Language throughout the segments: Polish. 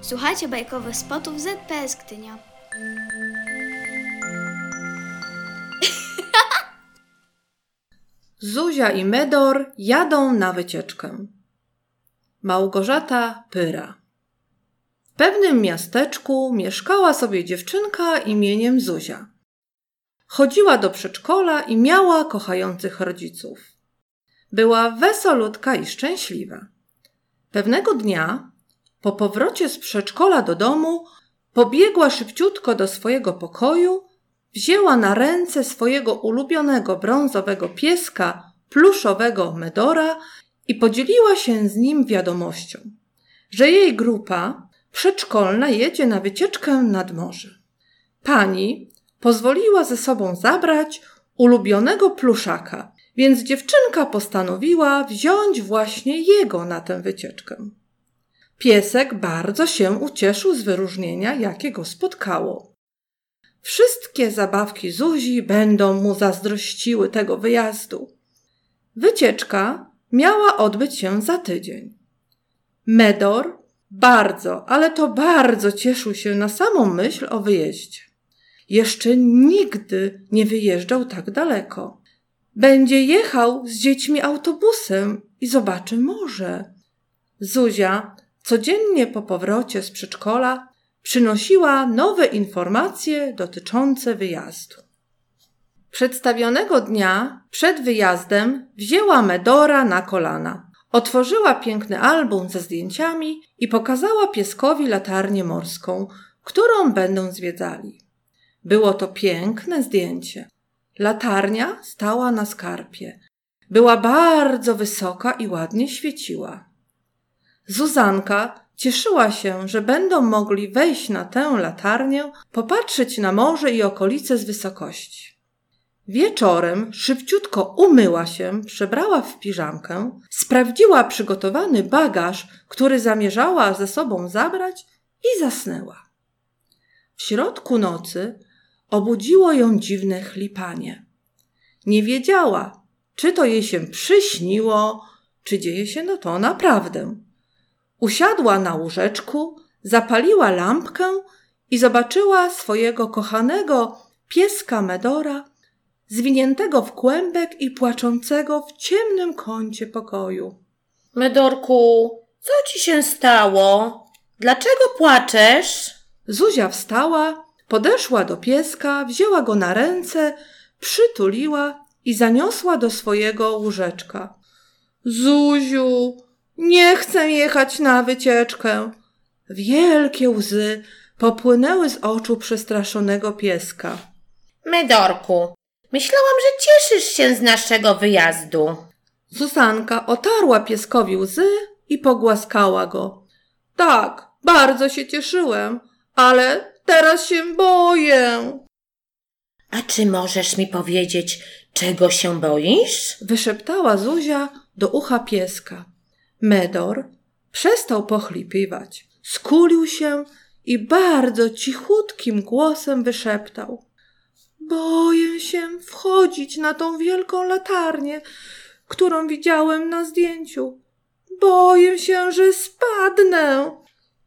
Słuchajcie bajkowych spotów ZPS Gdynia. Zuzia i Medor jadą na wycieczkę. Małgorzata Pyra. W pewnym miasteczku mieszkała sobie dziewczynka imieniem Zuzia. Chodziła do przedszkola i miała kochających rodziców. Była wesolutka i szczęśliwa. Pewnego dnia, po powrocie z przedszkola do domu, pobiegła szybciutko do swojego pokoju, wzięła na ręce swojego ulubionego brązowego pieska, pluszowego Medora i podzieliła się z nim wiadomością, że jej grupa przedszkolna jedzie na wycieczkę nad morze. Pani pozwoliła ze sobą zabrać ulubionego pluszaka, więc dziewczynka postanowiła wziąć właśnie jego na tę wycieczkę. Piesek bardzo się ucieszył z wyróżnienia, jakie go spotkało. Wszystkie zabawki Zuzi będą mu zazdrościły tego wyjazdu. Wycieczka miała odbyć się za tydzień. Medor bardzo, ale to bardzo cieszył się na samą myśl o wyjeździe. Jeszcze nigdy nie wyjeżdżał tak daleko. Będzie jechał z dziećmi autobusem i zobaczy morze. Zuzia codziennie po powrocie z przedszkola przynosiła nowe informacje dotyczące wyjazdu. Przedstawionego dnia przed wyjazdem wzięła Medora na kolana. Otworzyła piękny album ze zdjęciami i pokazała pieskowi latarnię morską, którą będą zwiedzali. Było to piękne zdjęcie. Latarnia stała na skarpie. Była bardzo wysoka i ładnie świeciła. Zuzanka cieszyła się, że będą mogli wejść na tę latarnię, popatrzeć na morze i okolice z wysokości. Wieczorem szybciutko umyła się, przebrała w piżamkę, sprawdziła przygotowany bagaż, który zamierzała ze sobą zabrać i zasnęła. W środku nocy obudziło ją dziwne chlipanie. Nie wiedziała, czy to jej się przyśniło, czy dzieje się no to naprawdę. Usiadła na łóżeczku, zapaliła lampkę i zobaczyła swojego kochanego pieska Medora, zwiniętego w kłębek i płaczącego w ciemnym kącie pokoju. Medorku, co ci się stało? Dlaczego płaczesz? Zuzia wstała, podeszła do pieska, wzięła go na ręce, przytuliła i zaniosła do swojego łóżeczka. Zuziu, nie chcę jechać na wycieczkę. Wielkie łzy popłynęły z oczu przestraszonego pieska. Medorku, myślałam, że cieszysz się z naszego wyjazdu. Zuzanka otarła pieskowi łzy i pogłaskała go. Tak, bardzo się cieszyłem, ale teraz się boję. A czy możesz mi powiedzieć, czego się boisz? Wyszeptała Zuzia do ucha pieska. Medor przestał pochlipiwać, skulił się i bardzo cichutkim głosem wyszeptał. Boję się wchodzić na tą wielką latarnię, którą widziałem na zdjęciu. Boję się, że spadnę.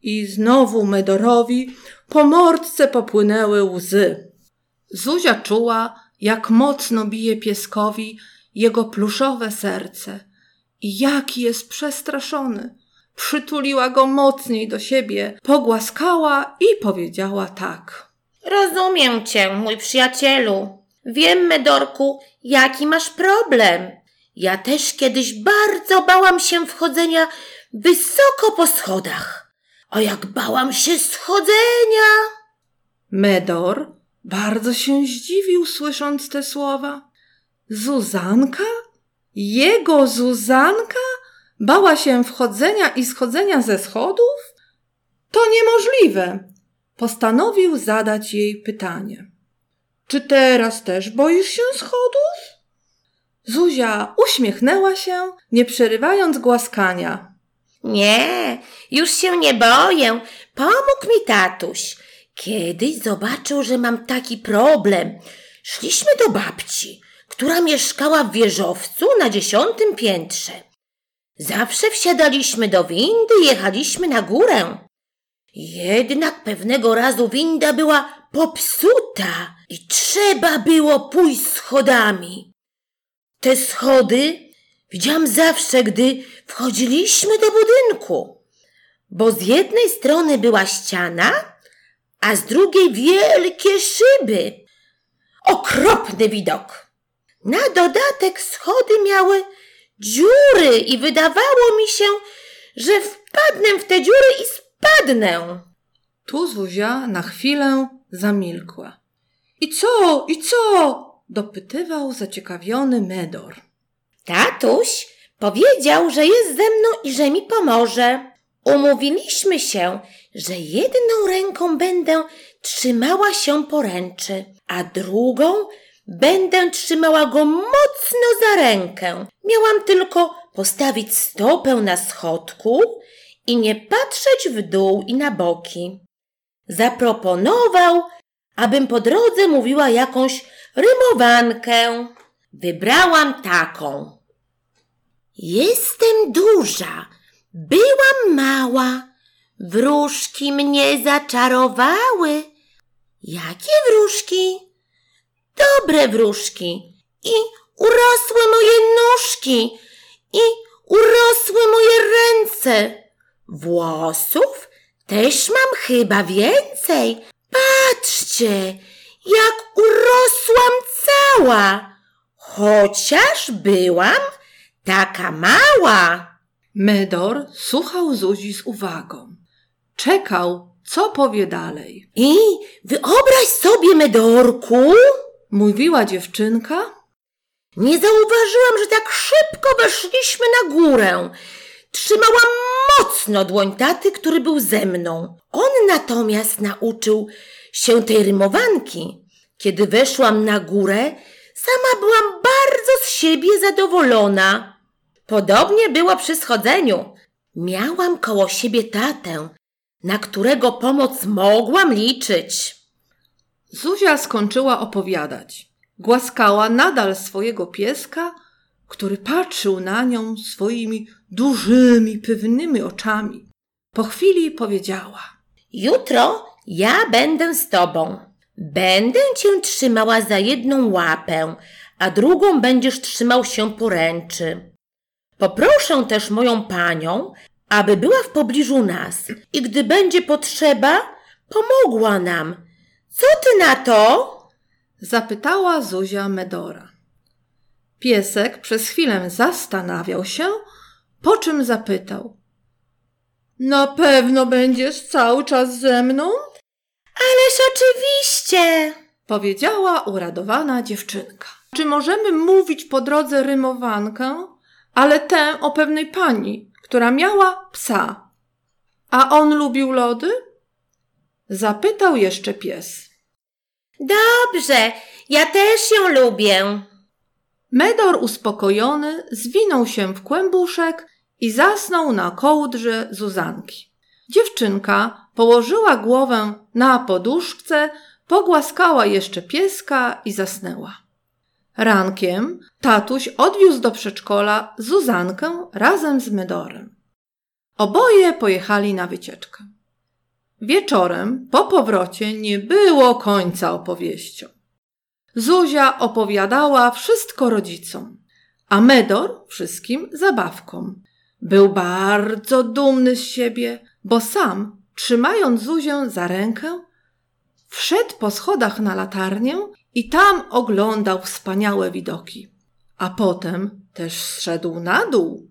I znowu Medorowi po mordce popłynęły łzy. Zuzia czuła, jak mocno bije pieskowi jego pluszowe serce i jaki jest przestraszony. Przytuliła go mocniej do siebie, pogłaskała i powiedziała tak. Rozumiem cię, mój przyjacielu. Wiem, Medorku, jaki masz problem. Ja też kiedyś bardzo bałam się wchodzenia wysoko po schodach. A jak bałam się schodzenia! Medor bardzo się zdziwił, słysząc te słowa. Zuzanka? Jego Zuzanka? Bała się wchodzenia i schodzenia ze schodów? To niemożliwe. Postanowił zadać jej pytanie. Czy teraz też boisz się schodów? Zuzia uśmiechnęła się, nie przerywając głaskania. Nie, już się nie boję. Pomógł mi tatuś. Kiedyś zobaczył, że mam taki problem. Szliśmy do babci, która mieszkała w wieżowcu na dziesiątym piętrze. Zawsze wsiadaliśmy do windy i jechaliśmy na górę. Jednak pewnego razu winda była popsuta i trzeba było pójść schodami. Te schody widziałam zawsze, gdy wchodziliśmy do budynku, bo z jednej strony była ściana, a z drugiej wielkie szyby. Okropny widok. Na dodatek schody miały dziury i wydawało mi się, że wpadnę w te dziury i spadnę. Tu Zuzia na chwilę zamilkła. I co, i co? dopytywał zaciekawiony Medor. Tatuś powiedział, że jest ze mną i że mi pomoże. Umówiliśmy się, że jedną ręką będę trzymała się poręczy, a drugą będę trzymała go mocno za rękę. Miałam tylko postawić stopę na schodku i nie patrzeć w dół i na boki. Zaproponował, abym po drodze mówiła jakąś rymowankę. Wybrałam taką. Jestem duża, byłam mała, wróżki mnie zaczarowały. Jakie wróżki? Dobre wróżki. I urosły moje nóżki, i urosły moje ręce. Włosów też mam chyba więcej. Patrzcie, jak urosłam cała, chociaż byłam taka mała. Medor słuchał Zuzi z uwagą. Czekał, co powie dalej. I wyobraź sobie, Medorku, Mówiła dziewczynka, nie zauważyłam, że tak szybko weszliśmy na górę. Trzymałam mocno dłoń taty, który był ze mną. On natomiast nauczył się tej rymowanki. Kiedy weszłam na górę, sama byłam bardzo z siebie zadowolona. Podobnie było przy schodzeniu. Miałam koło siebie tatę, na którego pomoc mogłam liczyć. Zuzia skończyła opowiadać. Głaskała nadal swojego pieska, który patrzył na nią swoimi dużymi, pewnymi oczami. Po chwili powiedziała: Jutro ja będę z tobą. Będę cię trzymała za jedną łapę, a drugą będziesz trzymał się poręczy. Poproszę też moją panią, aby była w pobliżu nas i gdy będzie potrzeba, pomogła nam. Co ty na to? Zapytała Zuzia Medora. Piesek przez chwilę zastanawiał się, po czym zapytał: Na pewno będziesz cały czas ze mną? Ależ oczywiście. Powiedziała uradowana dziewczynka. Czy możemy mówić po drodze rymowankę, ale tę o pewnej pani, która miała psa? A on lubił lody? Zapytał jeszcze pies. Dobrze, ja też ją lubię. Medor uspokojony zwinął się w kłębuszek i zasnął na kołdrze Zuzanki. Dziewczynka położyła głowę na poduszce, pogłaskała jeszcze pieska i zasnęła. Rankiem tatuś odwiózł do przedszkola Zuzankę razem z Medorem. Oboje pojechali na wycieczkę. Wieczorem, po powrocie, nie było końca opowieściom. Zuzia opowiadała wszystko rodzicom, a Medor wszystkim zabawkom. Był bardzo dumny z siebie, bo sam, trzymając Zuzię za rękę, wszedł po schodach na latarnię i tam oglądał wspaniałe widoki. A potem też zszedł na dół.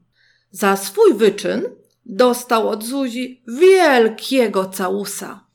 Za swój wyczyn dostał od Zuzi wielkiego całusa.